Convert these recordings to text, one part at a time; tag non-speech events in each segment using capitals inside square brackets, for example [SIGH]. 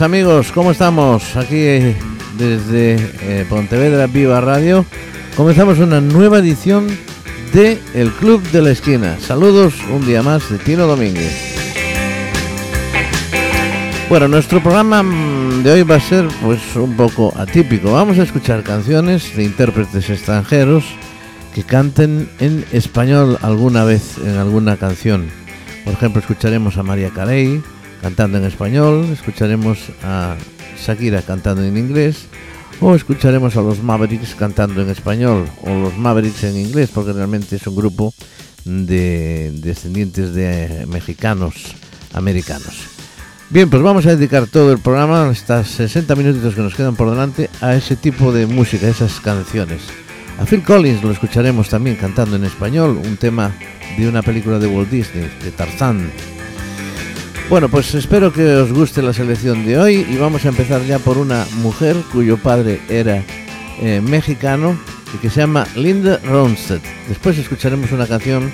Amigos, ¿cómo estamos? Aquí eh, desde eh, Pontevedra Viva Radio comenzamos una nueva edición de El Club de la Esquina. Saludos un día más de Tino Domínguez. Bueno, nuestro programa mm, de hoy va a ser pues un poco atípico. Vamos a escuchar canciones de intérpretes extranjeros que canten en español alguna vez en alguna canción. Por ejemplo, escucharemos a María Carey cantando en español, escucharemos a Shakira cantando en inglés o escucharemos a los Mavericks cantando en español o los Mavericks en inglés porque realmente es un grupo de descendientes de mexicanos americanos. Bien, pues vamos a dedicar todo el programa, estas 60 minutitos que nos quedan por delante, a ese tipo de música, esas canciones. A Phil Collins lo escucharemos también cantando en español, un tema de una película de Walt Disney, de Tarzán. Bueno, pues espero que os guste la selección de hoy y vamos a empezar ya por una mujer cuyo padre era eh, mexicano y que se llama Linda Ronstadt. Después escucharemos una canción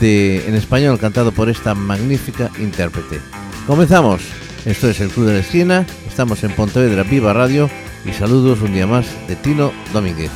de, en español cantado por esta magnífica intérprete. Comenzamos. Esto es el Club de la Esquina. Estamos en Pontevedra Viva Radio y saludos un día más de Tino Domínguez.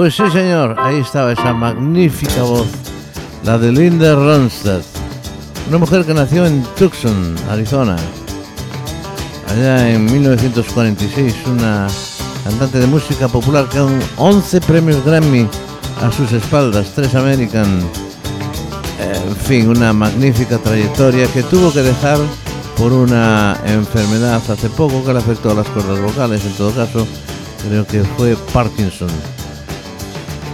Pues sí, señor, ahí estaba esa magnífica voz, la de Linda Ronstadt, una mujer que nació en Tucson, Arizona, allá en 1946, una cantante de música popular con 11 premios Grammy a sus espaldas, tres American, en fin, una magnífica trayectoria que tuvo que dejar por una enfermedad hace poco que le afectó a las cuerdas vocales, en todo caso, creo que fue Parkinson.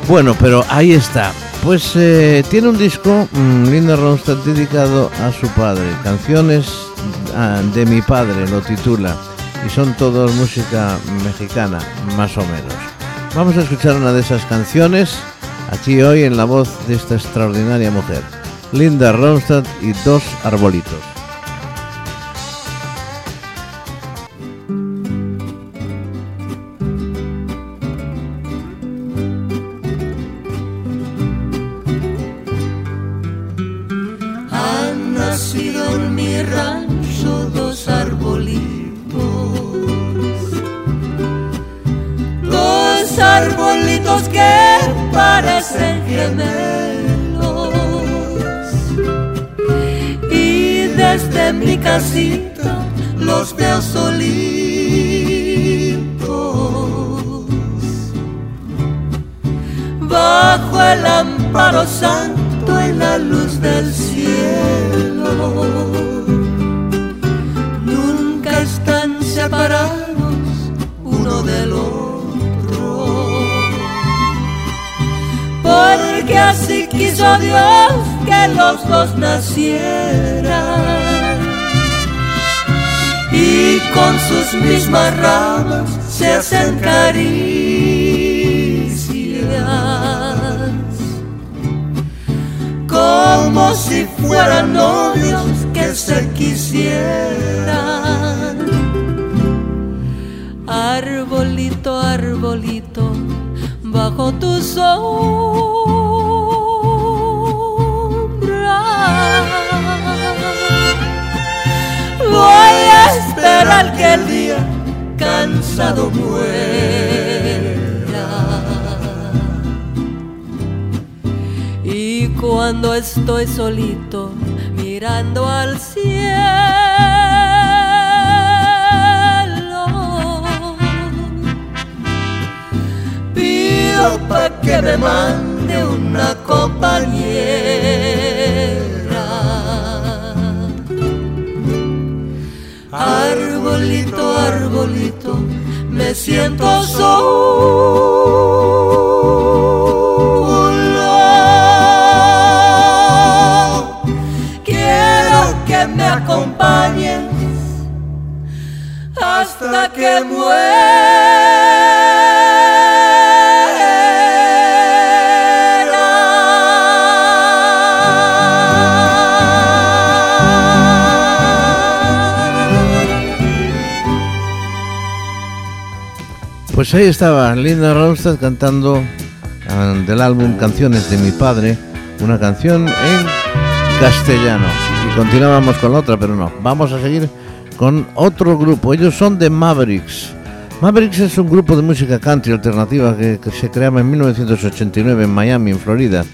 Bueno, pero ahí está. Pues eh, tiene un disco, mm, Linda Ronstadt, dedicado a su padre. Canciones ah, de mi padre, lo titula. Y son todos música mexicana, más o menos. Vamos a escuchar una de esas canciones aquí hoy en la voz de esta extraordinaria mujer. Linda Ronstadt y dos arbolitos. Se quisieran arbolito, arbolito, bajo tu sombra. Voy a esperar que el día cansado muera. Y cuando estoy solito mirando al cielo, pido pa' que me mande una compañera. Arbolito, arbolito, me siento solo. Pues ahí estaba Linda Ronstadt cantando ah, del álbum Canciones de mi padre, una canción en castellano. Y continuábamos con la otra, pero no. Vamos a seguir con otro grupo. Ellos son de Mavericks. Mavericks es un grupo de música country alternativa que, se creaba en 1989 en Miami, en Florida.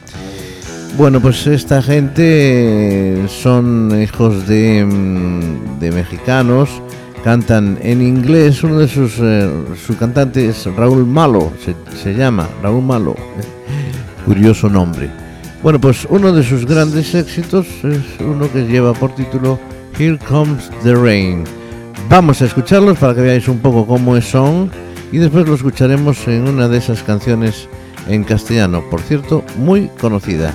Bueno, pues esta gente son hijos de, mm, mexicanos, cantan en inglés, uno de sus, eh, su cantante es Raúl Malo, se llama Raúl Malo, [LAUGHS] curioso nombre. Bueno, pues uno de sus grandes éxitos es uno que lleva por título Here Comes the Rain. Vamos a escucharlos para que veáis un poco cómo son y después lo escucharemos en una de esas canciones en castellano, por cierto, muy conocida.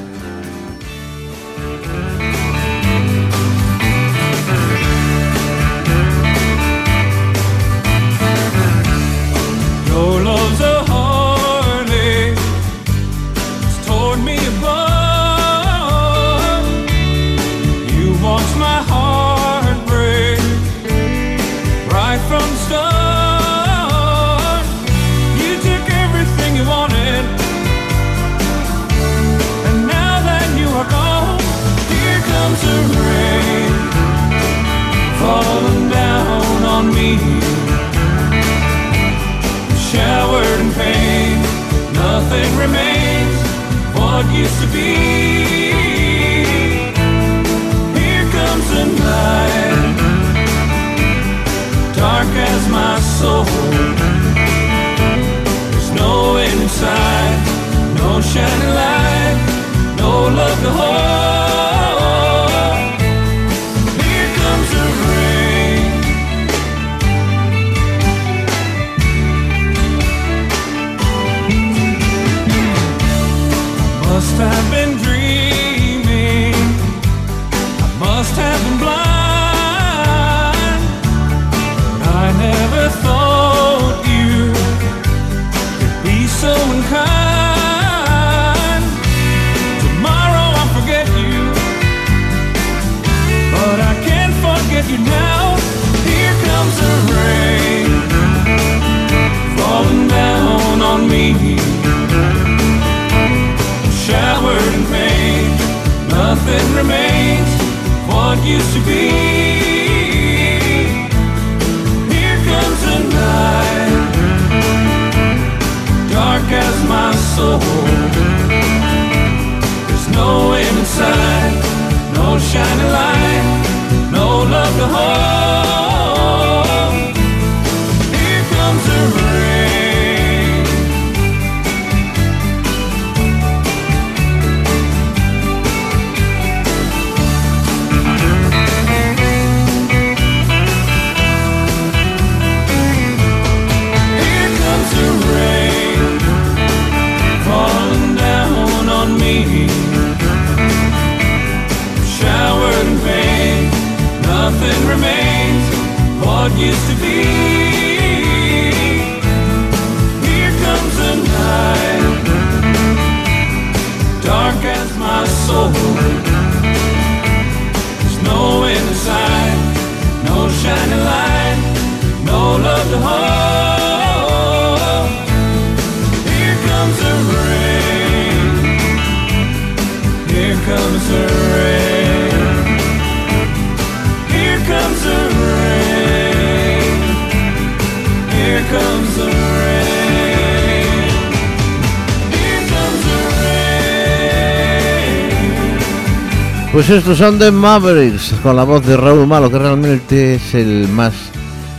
Pues estos son The Mavericks, con la voz de Raúl Malo, que realmente es el más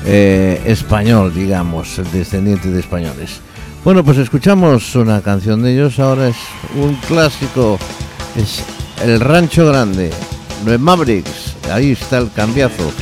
eh, español, digamos, el descendiente de españoles. Bueno, pues escuchamos una canción de ellos, ahora es un clásico, es El Rancho Grande, The Mavericks, ahí está el cambiazo.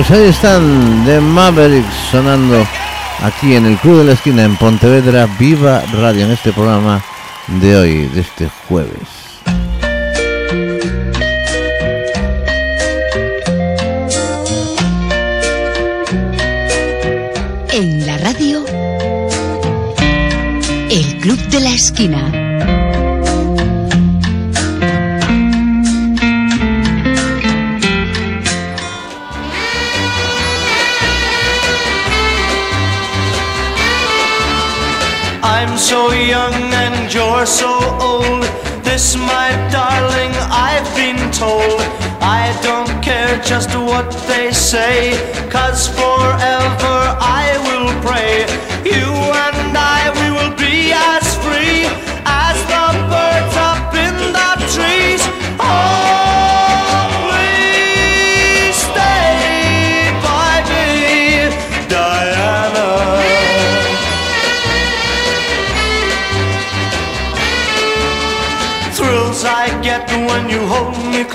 Pues ahí están The Mavericks sonando aquí en el Club de la Esquina en Pontevedra, Viva Radio, en este programa de hoy, de este jueves. En la radio, El Club de la Esquina. You're so old. This, my darling, I've been told. I don't care just what they say, cause forever I will pray. You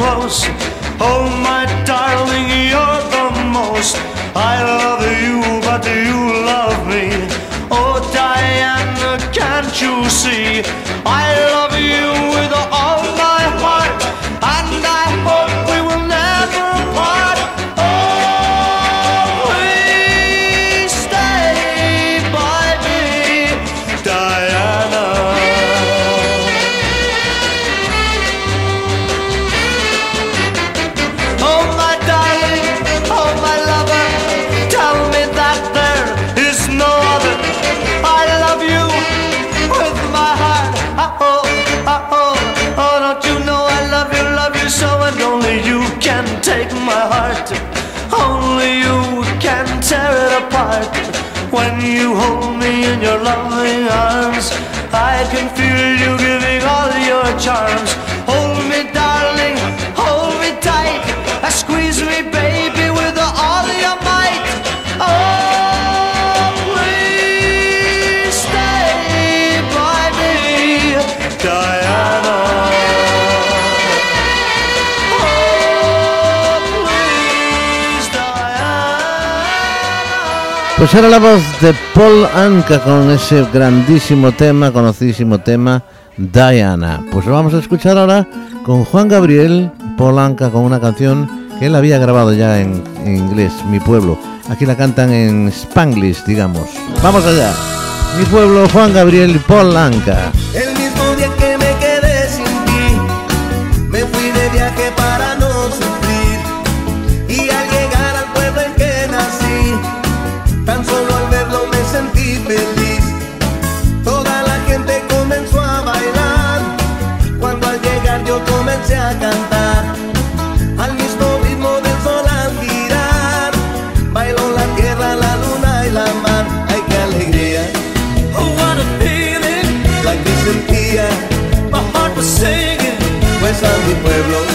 close. Oh, my darling, you're the most heart. When you hold me in your loving arms, I can feel you giving all your charms. Pues escuchar la voz de Paul Anka con ese grandísimo tema, conocidísimo tema, Diana. Pues lo vamos a escuchar ahora con Juan Gabriel, Paul Anka, con una canción que él había grabado ya en, en inglés, Mi Pueblo. Aquí la cantan en Spanglish, digamos. Vamos allá. Mi Pueblo, Juan Gabriel, Paul Anka. regresa mi pueblo.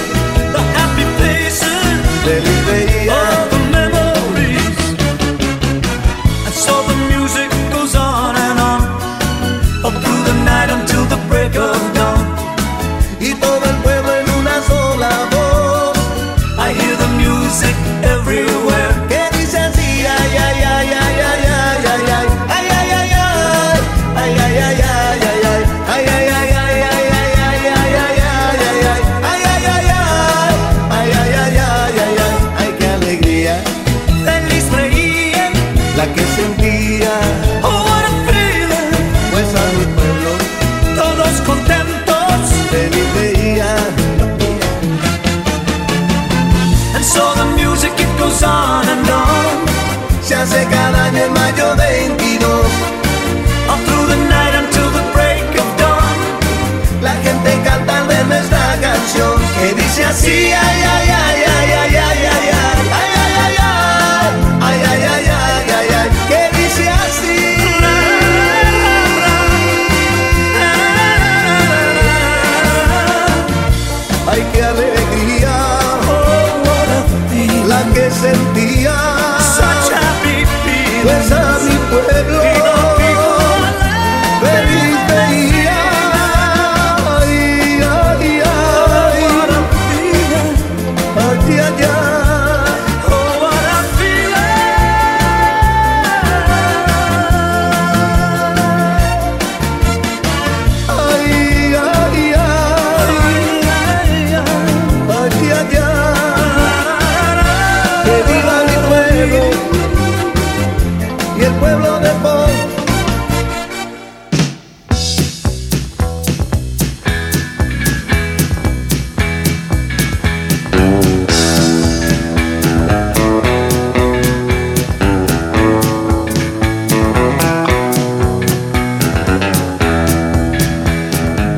sentir.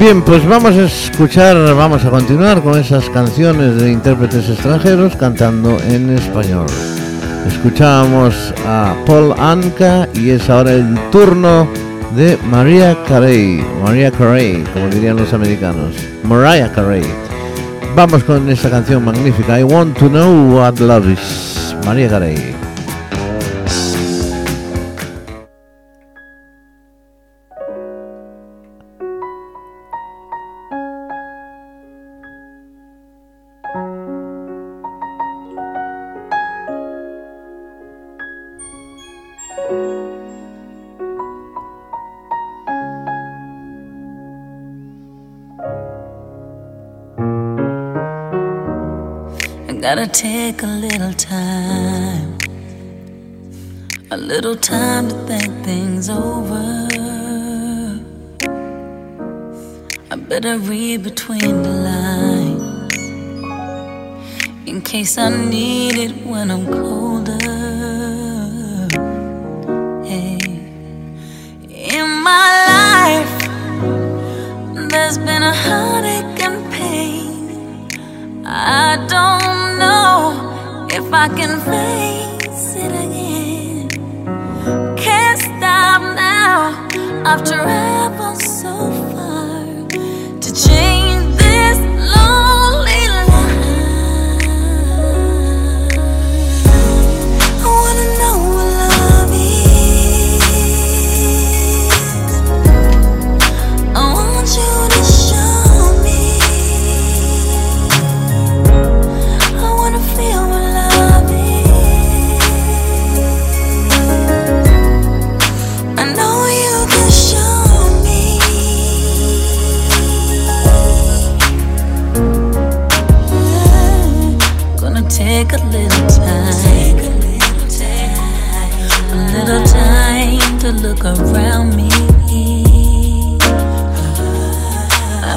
Bien, pues vamos a escuchar, vamos a continuar con esas canciones de intérpretes extranjeros cantando en español. Escuchábamos a Paul Anka y es ahora el turno de María Carey, María Carey, como dirían los americanos, Mariah Carey. Vamos con esta canción magnífica, I Want to Know What Love Is, María Carey. Take a little time, a little time to think things over. I better read between the lines in case I need it when I'm colder. In my life, there's been a heartache and pain. I don't if I can face it again. Can't stop now. I've traveled so far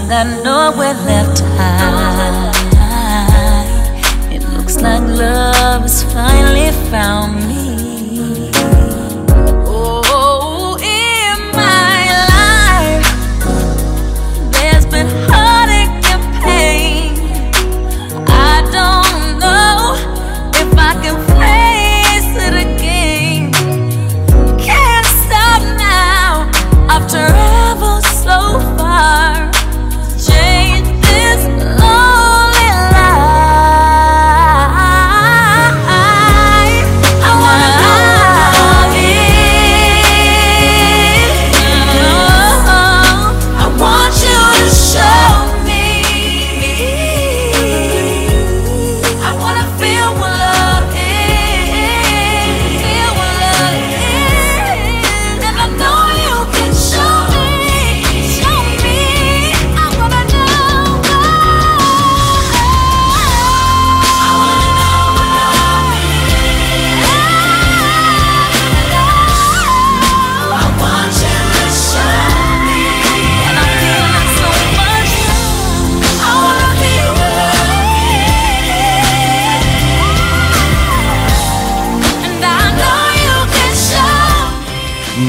got nowhere left to hide. It looks like love has finally found me.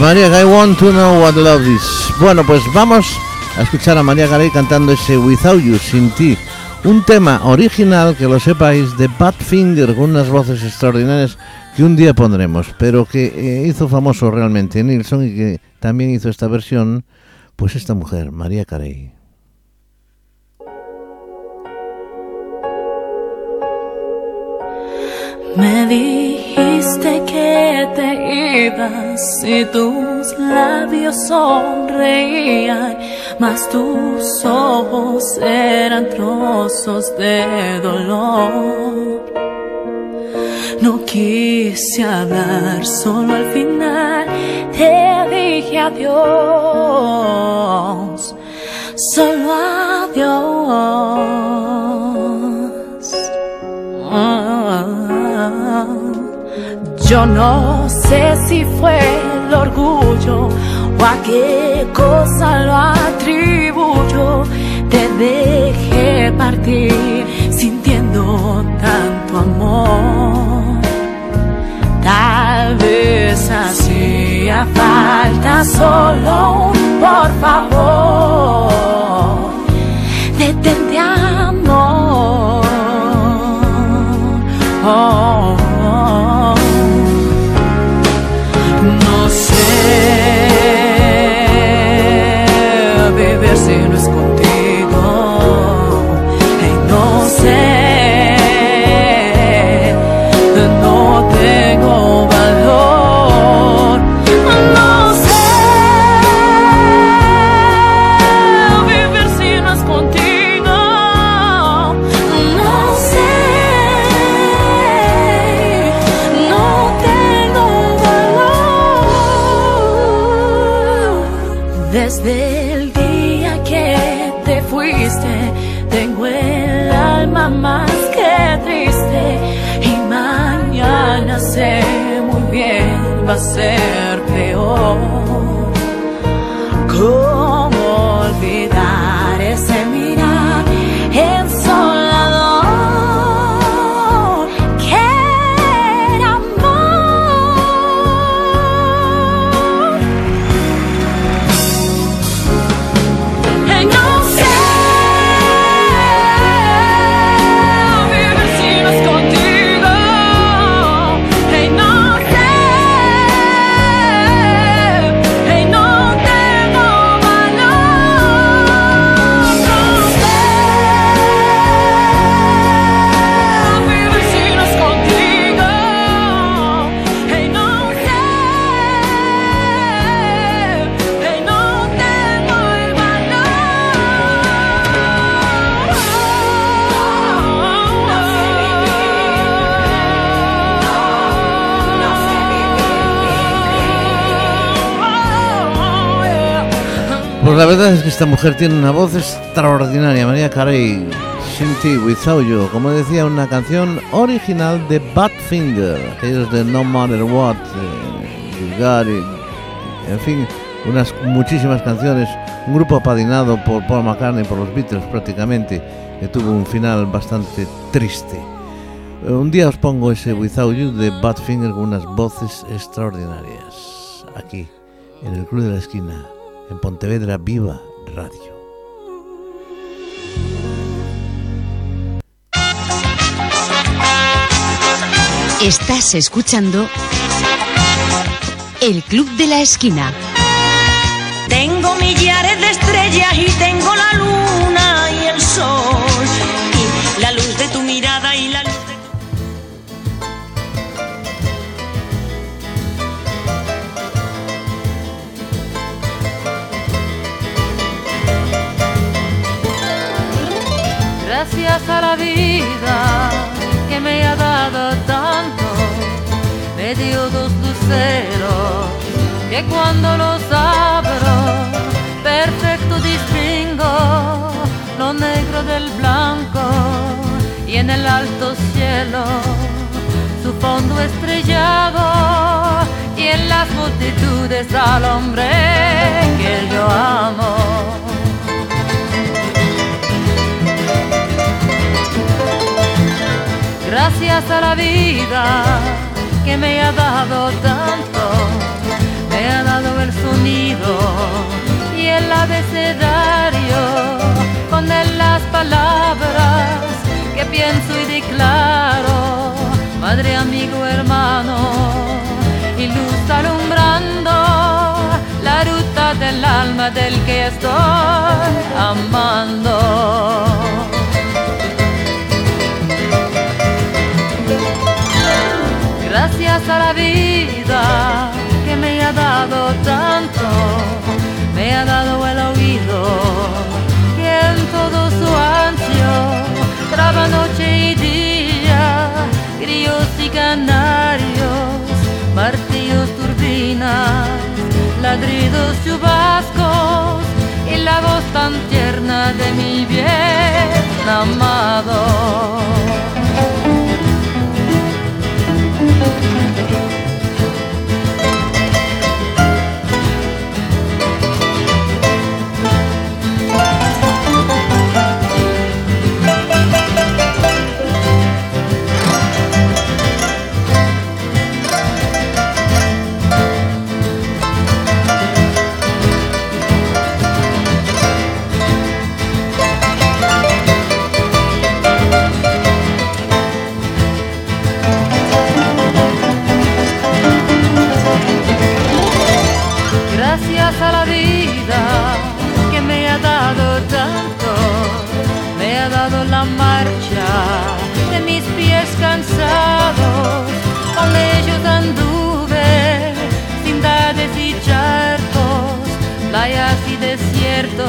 María Garay, want to know what love is. Bueno, pues vamos a escuchar a María Garay cantando ese Without You, sin ti. Un tema original, que lo sepáis, de Badfinger, con unas voces extraordinarias que un día pondremos, pero que eh, hizo famoso realmente Nilsson y que también hizo esta versión, pues esta mujer, María Carey. Me dijiste que te ibas y tus labios sonreían, mas tus ojos eran trozos de dolor. No quise hablar, solo al final te dije adiós, solo adiós. Yo no sé si fue el orgullo o a qué cosa lo atribuyo. Te dejé partir sintiendo tanto amor. Tal vez hacía falta solo un por favor. Detente amor. Oh, bien verdad es que esta mujer tiene una voz extraordinaria, María Carey. Shinty Without You, como decía, una canción original de Badfinger, aquellos de No Matter What, eh, Got It, en fin, unas muchísimas canciones, un grupo apadrinado por Paul McCartney, por los Beatles prácticamente, que tuvo un final bastante triste. Eh, Un día os pongo ese Without You de Badfinger con unas voces extraordinarias, aquí, en el Club de la Esquina, en Pontevedra Viva Radio. Estás escuchando El Club de la Esquina. Tengo millares de estrellas y tengo a la vida que me ha dado tanto, me dio dos luceros que cuando los abro, perfecto distingo lo negro del blanco y en el alto cielo su fondo estrellado y en las multitudes al hombre Gracias a la vida que me ha dado tanto, me ha dado el sonido y el abecedario con él las palabras que pienso y declaro, madre, amigo, hermano, y luz alumbrando la ruta del alma del que estoy amando. Gracias a la vida que me ha dado tanto, me ha dado el oído y en todo su ancho traba noche y día, grillos y canarios, martillos, turbinas, ladridos, chubascos y la voz tan tierna de mi bien amado. Me ha dado la marcha de mis pies cansados, con ellos anduve, ciudades y charcos, playas y desiertos,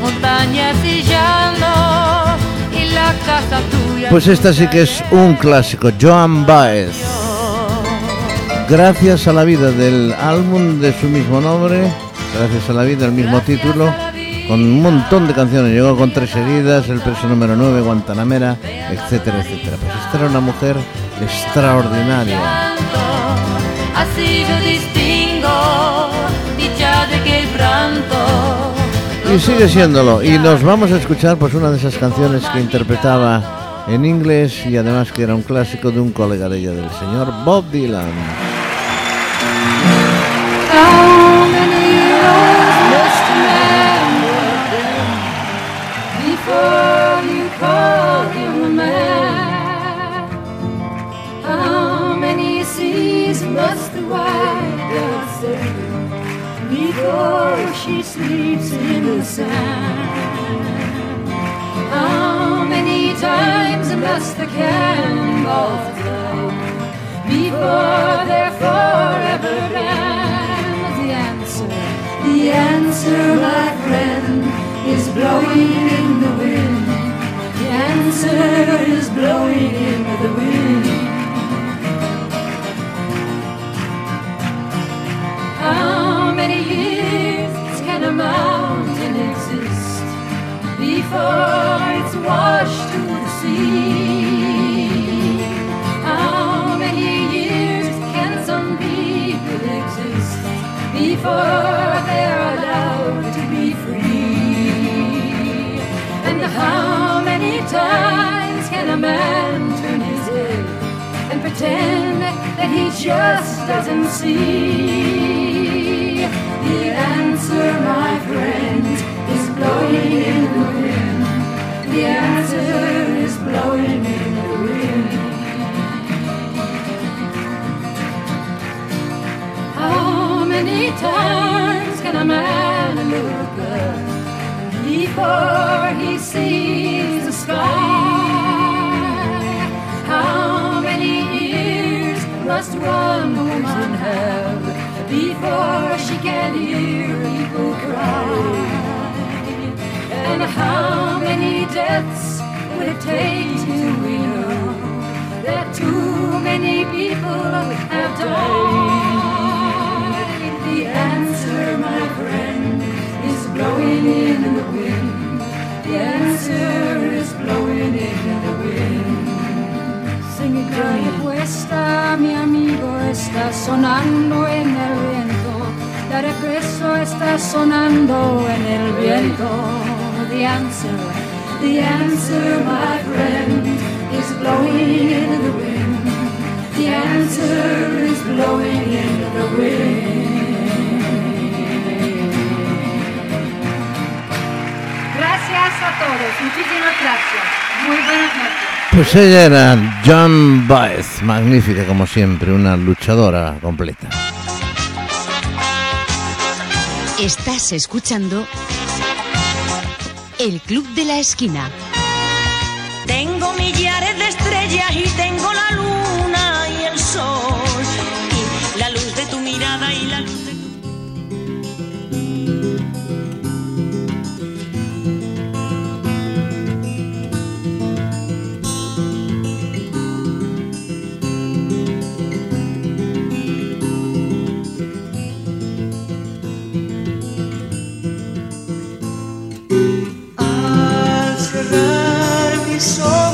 montañas y llanos, y la casa tuya. Pues esta sí que es un clásico, Joan Baez. Gracias a la vida del álbum de su mismo nombre, gracias a la vida, el mismo título, con un montón de canciones. Llegó con Tres Heridas, El Preso número 9, Guantanamera, etcétera, etcétera. Pues esta era una mujer extraordinaria. llanto, así yo distingo dicha de que el pranto. Y sigue siéndolo. Y nos vamos a escuchar pues una de esas canciones que interpretaba en inglés y además que era un clásico de un colega de ella, del señor Bob Dylan. She sleeps in the sand? How many times must the cannonballs fly before they're forever banned? The answer, the answer, my friend, is blowing in the wind. The answer is blowing in the wind. How many years can a mountain exist before it's washed to the sea? How many years can some people exist before they're allowed to be free? And how many times can a man turn his head and pretend that he just doesn't see? Answer, my friend, is blowing in the wind. The answer is blowing in the wind. How many times can a man look up before he sees the sky? How many years must one woman have before she can hear people cry? And how many deaths would it take till we know that too many people have died? The answer, my friend, is blowing in the wind. The answer is blowing in the wind. La respuesta, mi amigo, está sonando en el viento. La respuesta está sonando en el viento. The answer, the answer, my friend, is blowing in the wind. The answer is blowing in the wind. Gracias a todos, muchísimas gracias. Muy buenas noches. Pues ella era John Baez, magnífica como siempre, una luchadora completa. Estás escuchando El Club de la Esquina. Eu sou.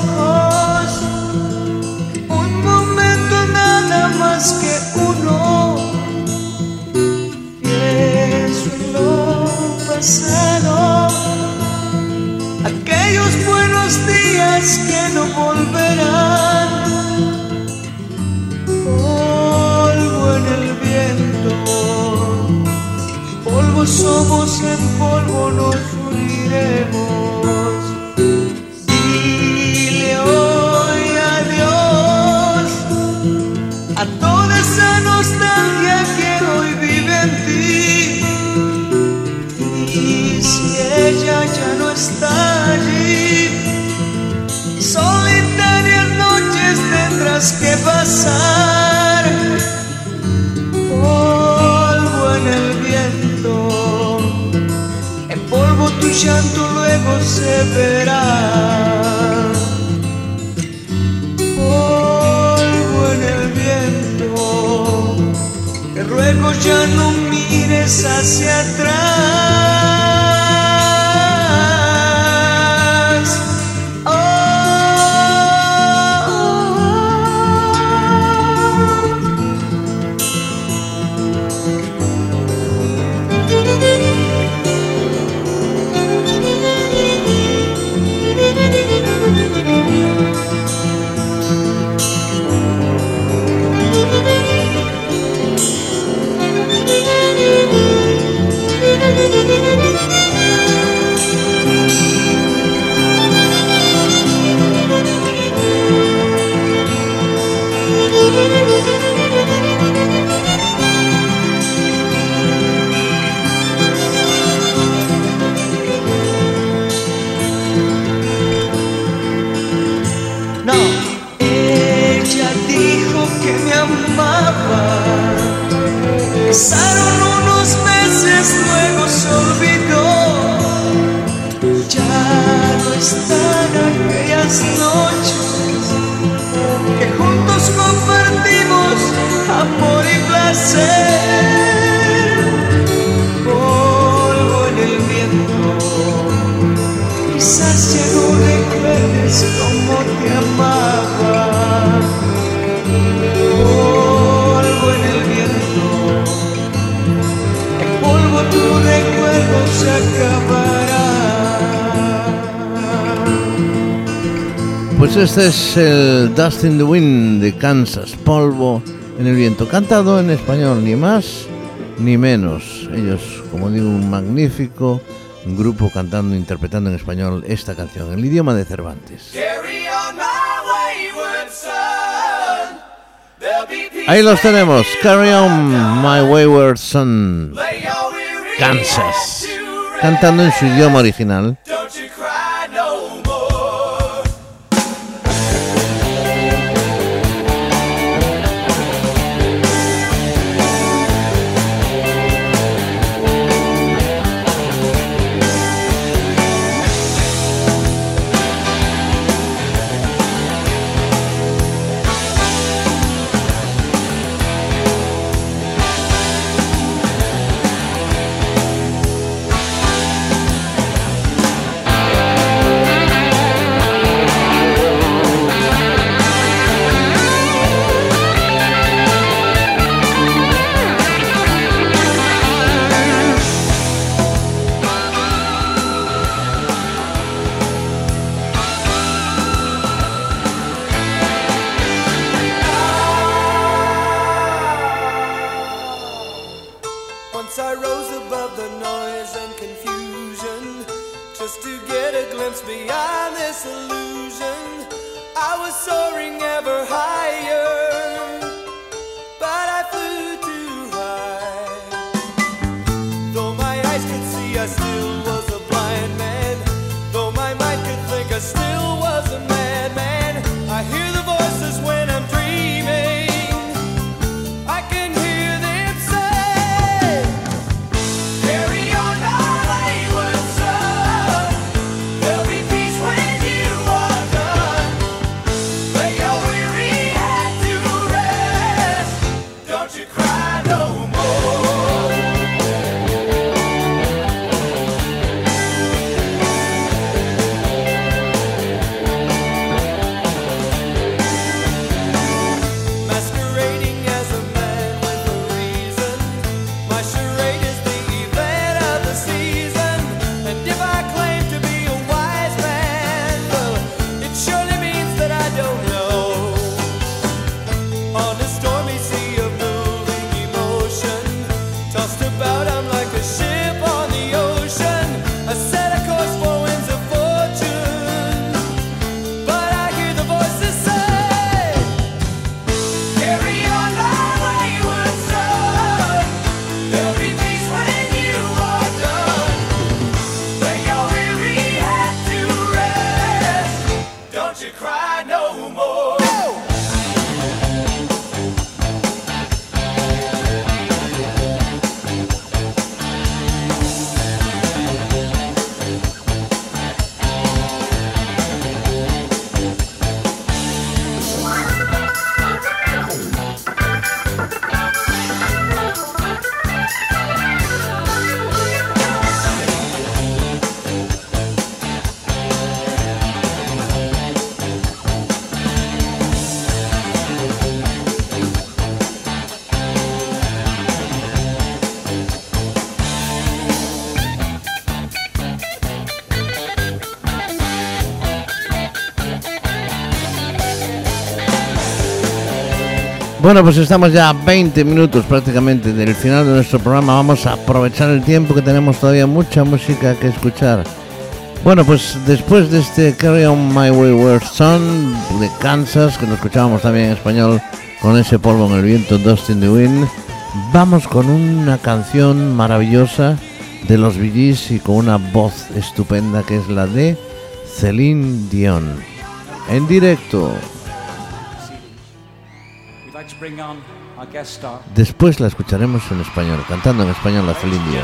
começar. Este es el Dust in the Wind de Kansas, polvo en el viento, cantado en español, ni más ni menos. Ellos, como digo, un magnífico grupo cantando, interpretando en español esta canción, en el idioma de Cervantes. Ahí los tenemos, Carry On My Wayward Son, Kansas, cantando en su idioma original. Just to get a glimpse beyond this illusion. I was soaring ever higher, Bueno, pues estamos ya a 20 minutos prácticamente del final de nuestro programa. Vamos a aprovechar el tiempo que tenemos todavía mucha música que escuchar. Bueno, pues después de este Carry On My Wayward Son de Kansas, que lo escuchábamos también en español con ese polvo en el viento, Dust in the Wind, vamos con una canción maravillosa de los Gees y con una voz estupenda que es la de Celine Dion. En directo. Después la escucharemos en español, cantando en español la Celine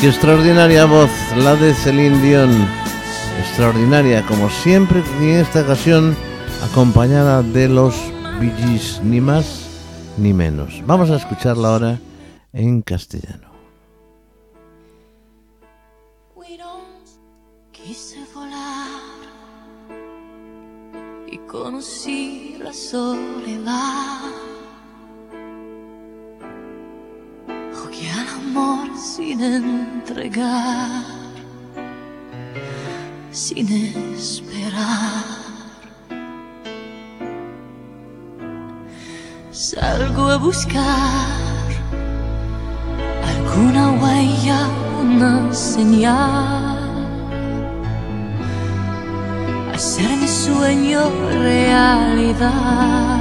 Qué extraordinaria voz, la de Celine Dion. Extraordinaria, como siempre, y en esta ocasión, acompañada de los Bee ni más ni menos. Vamos a escucharla ahora en castellano. Quise volar y conocí la soledad. sin entregar, sin esperar. Salgo a buscar alguna huella, una señal. Hacer mi sueño realidad.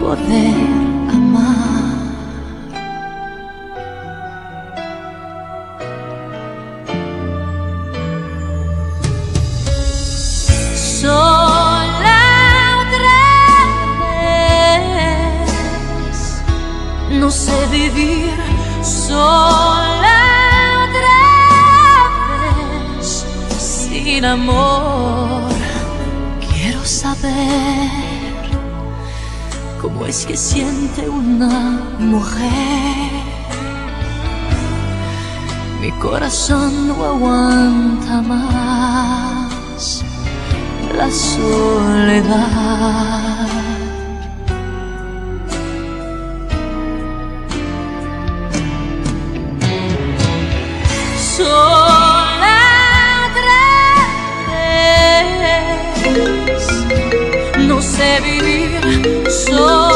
Poder sé vivir sola otra vez sin amor. Quiero saber cómo es que siente una mujer. Mi corazón no aguanta más la soledad. Vivir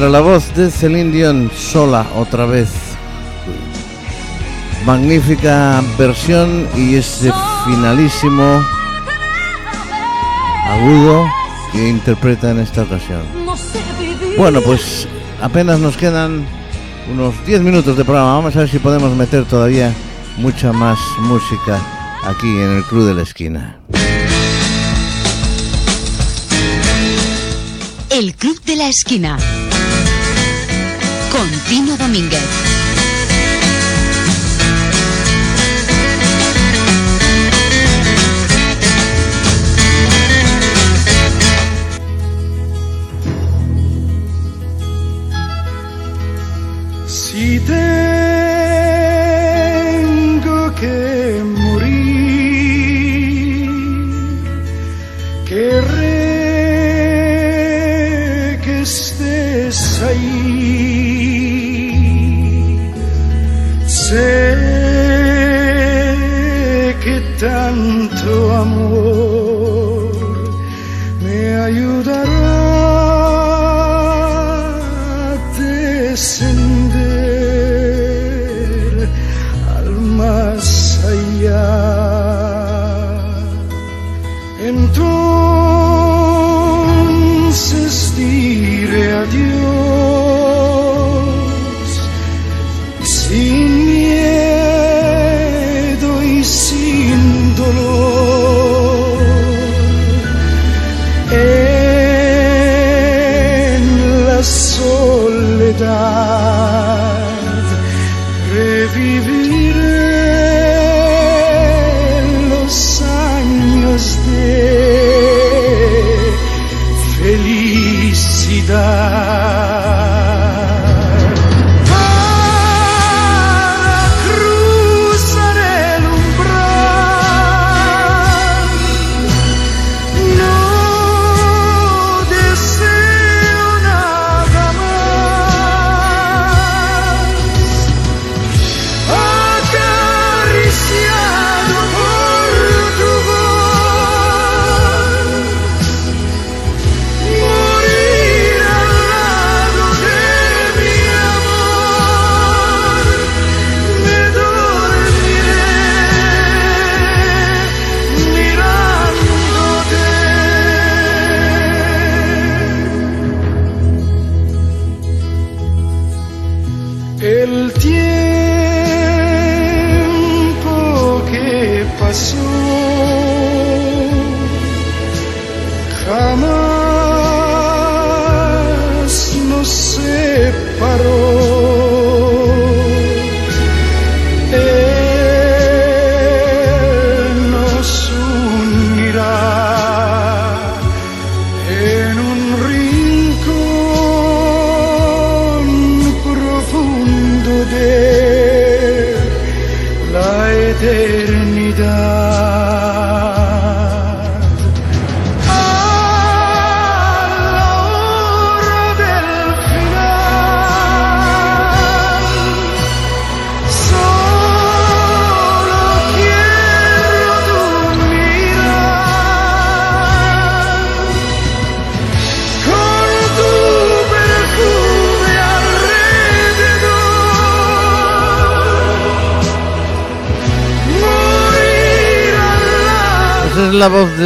la voz de Celine Dion sola otra vez. Magnífica versión y ese finalísimo agudo que interpreta en esta ocasión. Bueno, pues apenas nos quedan unos 10 minutos de programa. Vamos a ver si podemos meter todavía mucha más música aquí en el Club de la Esquina. El Club de la Esquina. Con Tino Domínguez.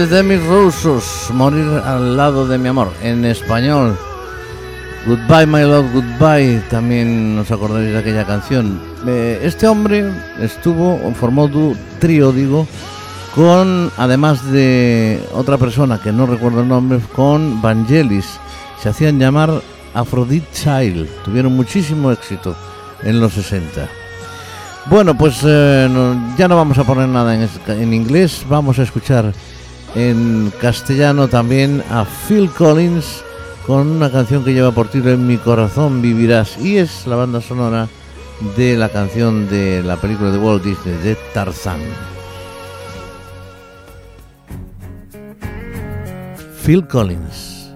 De Demi Roussos, Morir al lado de mi amor, en español. Goodbye, my love, goodbye. También os acordaréis de aquella canción. Eh, este hombre estuvo, formó du- trío, digo, con, además de otra persona que no recuerdo el nombre, con Vangelis. Se hacían llamar Aphrodite Child. Tuvieron muchísimo éxito en los 60. Bueno, pues eh, ya no vamos a poner nada en inglés, vamos a escuchar en castellano también a Phil Collins con una canción que lleva por título En mi corazón vivirás y es la banda sonora de la canción de la película de Walt Disney de Tarzán. Phil Collins,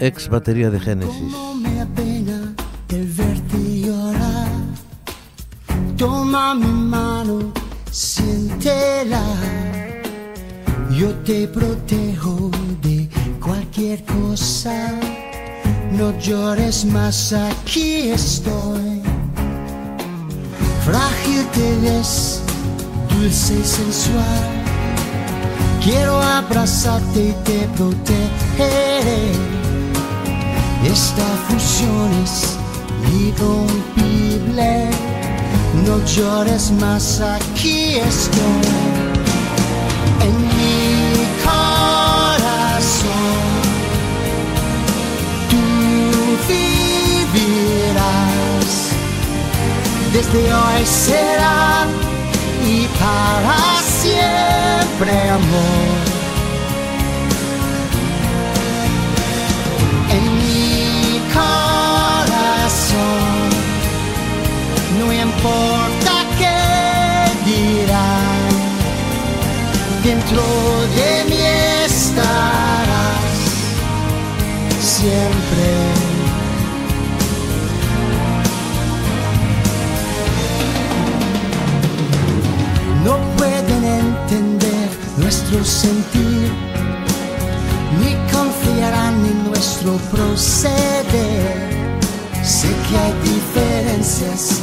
ex batería de Genesis. Toma mi mano, siéntela. Yo te protejo de cualquier cosa. No llores más, aquí estoy. Frágil te ves, dulce y sensual. Quiero abrazarte y te protegeré. Esta fusión es irrompible. No llores más, aquí estoy. En mi corazón, tú vivirás. Desde hoy será y para siempre amor. Importa qué dirán, dentro de mí estarás siempre. No pueden entender nuestro sentir ni confiarán en nuestro proceder. Sé que hay diferencias,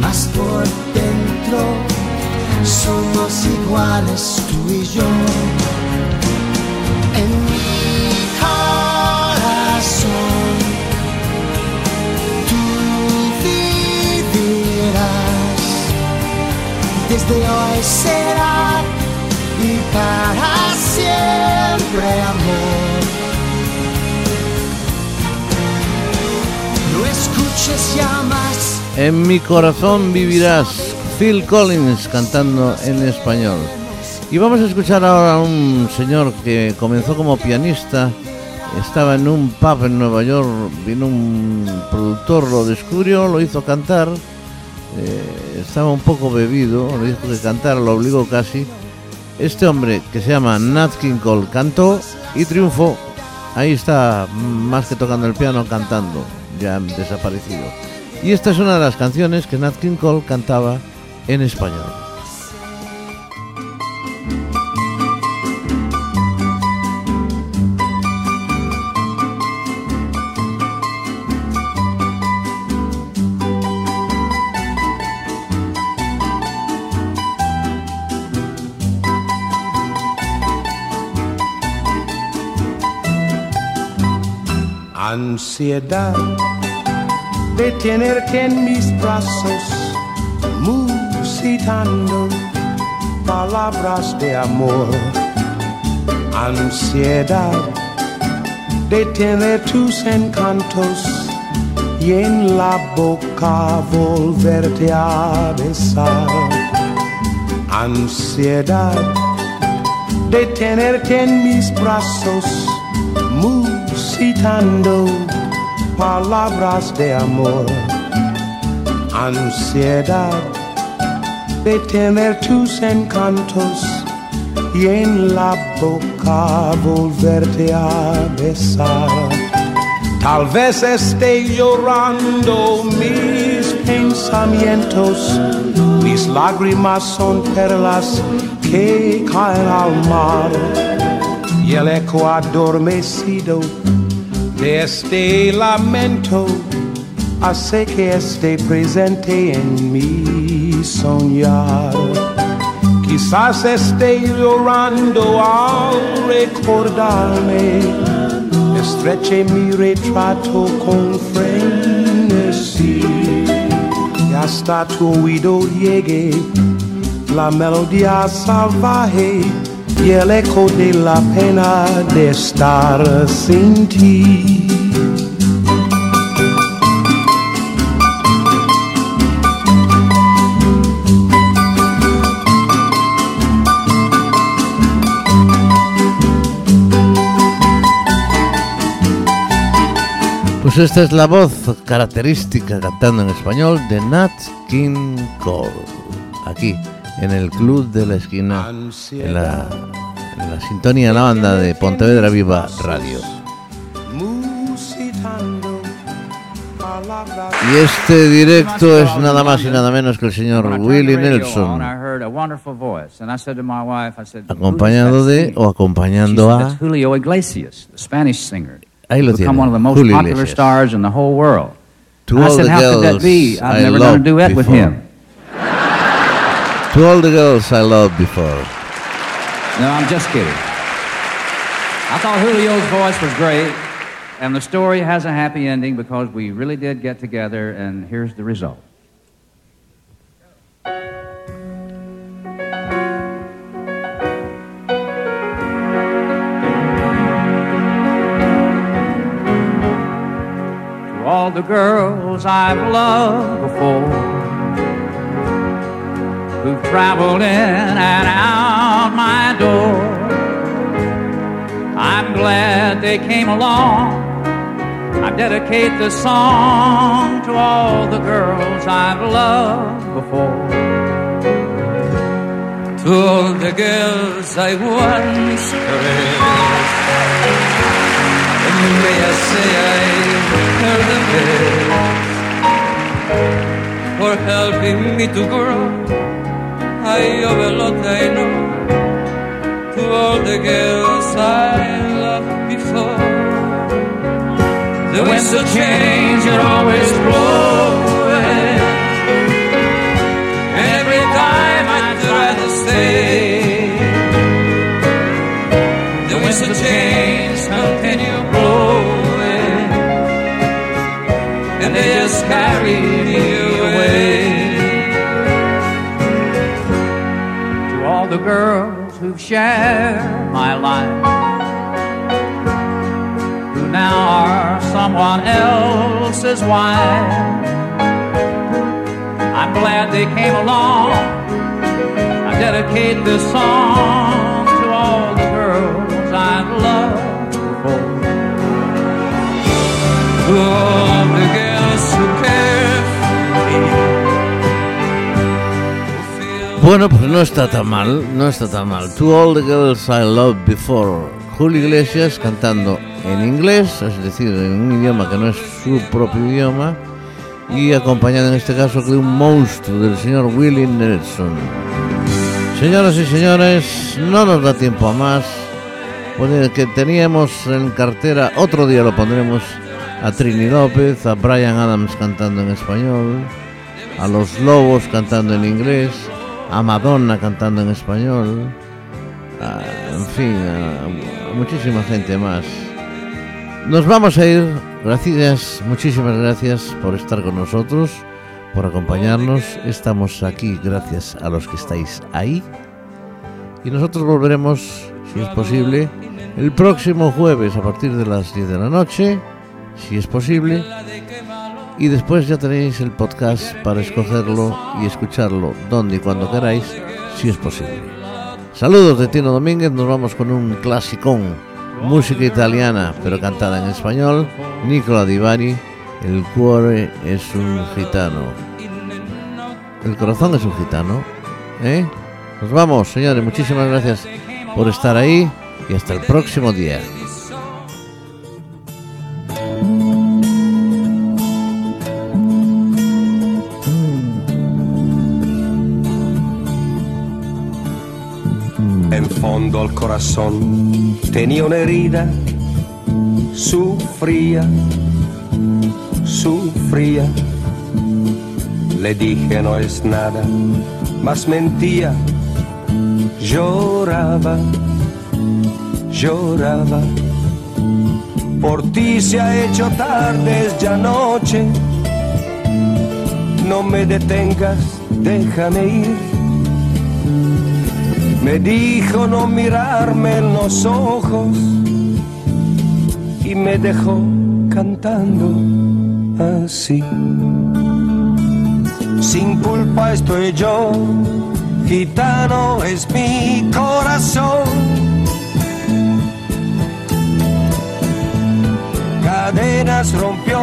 más por dentro somos iguales tú y yo. En mi corazón tú vivirás, desde hoy será y para siempre amor. No escuches llamas, En mi corazón vivirás, Phil Collins cantando en español. Y vamos a escuchar ahora a un señor que comenzó como pianista, estaba en un pub en Nueva York, vino un productor, lo descubrió, lo hizo cantar, eh, estaba un poco bebido, le dijo que cantara, lo obligó casi. Este hombre que se llama Nat King Cole cantó y triunfó. Ahí está, más que tocando el piano, cantando, ya desaparecido. Y esta es una de las canciones que Nat King Cole cantaba en español. Ansiedad de tenerte en mis brazos, musitando palabras de amor. Ansiedad de tener tus encantos y en la boca volverte a besar. Ansiedad de tenerte en mis brazos, musitando palabras de amor. Ansiedad de tener tus encantos y en la boca volverte a besar. Tal vez esté llorando mis pensamientos, mis lágrimas son perlas que caen al mar y el eco adormecido este lamento hace que esté presente en mi soñar. Quizás esté llorando al recordarme, estreche mi retrato con frenesí y hasta tu oído llegue la melodía salvaje y el eco de la pena de estar sin ti. Pues esta es la voz característica cantando en español de Nat King Cole. Aquí, en el Club de la Esquina, en la, en la sintonía de la banda de Pontevedra Viva Radio. Y este directo es nada más y nada menos que el señor Willie Nelson, I heard a wonderful voice, and I said to my wife, I said, "Who is acompañado de singing?" o acompañando a... "That's Julio Iglesias, the Spanish singer. Ahí lo tiene, one of the most Julio popular Iglesias. stars in the whole world. To And I all said, the how could that girls be? I've I never done a loved duet with before. To all the girls I loved before. No, I'm just kidding. I thought Julio's voice was great, and the story has a happy ending because we really did get together, and here's the result. To all the girls I've loved before who've traveled in and out my door. I'm glad they came along. I dedicate this song to all the girls I've loved before. To all the girls I once caressed. And may I say I heard the best for helping me to grow. I owe a lot I know to all the girls I loved before. The winds of change are always blowing. Every time I try to stay, the winds of change continue blowing, and they just carry the girls who've shared my life, who now are someone else's wife. I'm glad they came along. I dedicate this song to all the girls I've loved before. To all the girls who care for me. Bueno, pues no está tan mal, no está tan mal. To all the girls I loved before. Julio Iglesias cantando en inglés, es decir, en un idioma que no es su propio idioma, y acompañado en este caso de un monstruo del señor Willie Nelson. Señoras y señores, no nos da tiempo a más. Pues, que teníamos en cartera, otro día lo pondremos a Trini López, a Brian Adams cantando en español, a Los Lobos cantando en inglés, a Madonna cantando en español, a- en fin, a muchísima gente más. Nos vamos a ir, gracias, muchísimas gracias por estar con nosotros, por acompañarnos. Estamos aquí gracias a los que estáis ahí. Y nosotros volveremos, si es posible, el próximo jueves a partir de las 10 de la noche, si es posible. Y después ya tenéis el podcast para escogerlo y escucharlo donde y cuando queráis, si es posible. Saludos de Tino Domínguez, nos vamos con un clasicón, música italiana pero cantada en español, Nicola Di Bari, El cuore es un gitano. El corazón es un gitano, ¿eh? Nos vamos, señores, muchísimas gracias por estar ahí y hasta el próximo día. Corazón tenía una herida, sufría, sufría. Le dije no es nada, mas mentía, lloraba, lloraba. Por ti se ha hecho tarde, es ya noche. No me detengas, déjame ir. Me dijo no mirarme en los ojos y me dejó cantando así. Sin culpa estoy yo, gitano es mi corazón. Cadenas rompió,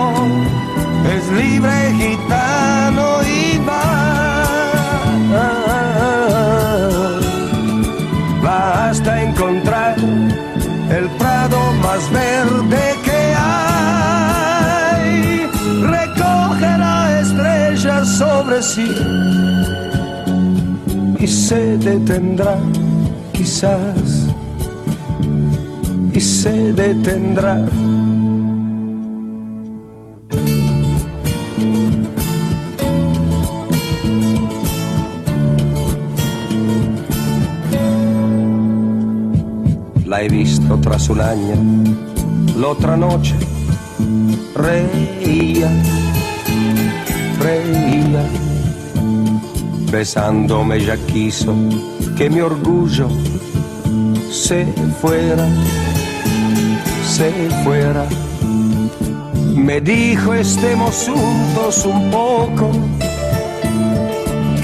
es libre gitano sobre sí y se detendrá, quizás, y se detendrá. La he visto tras un año, la otra noche reía, reía, besándome ya quiso que mi orgullo se fuera, se fuera. Me dijo estemos juntos un poco,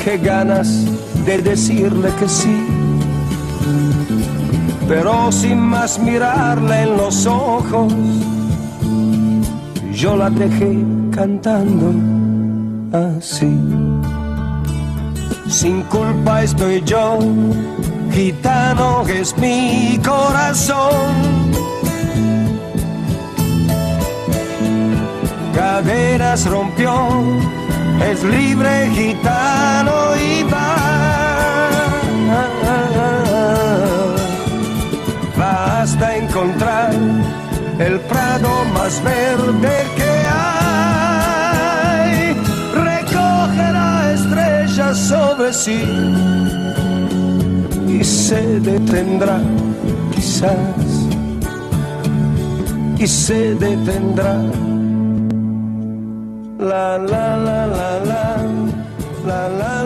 qué ganas de decirle que sí pero sin más mirarla en los ojos, yo la dejé cantando así. Sin culpa estoy yo, gitano es mi corazón. Caderas rompió, es libre gitano y va. Basta encontrar el prado más verde que sí y se detendrá, quizás, y se detendrá. La la la la la la la.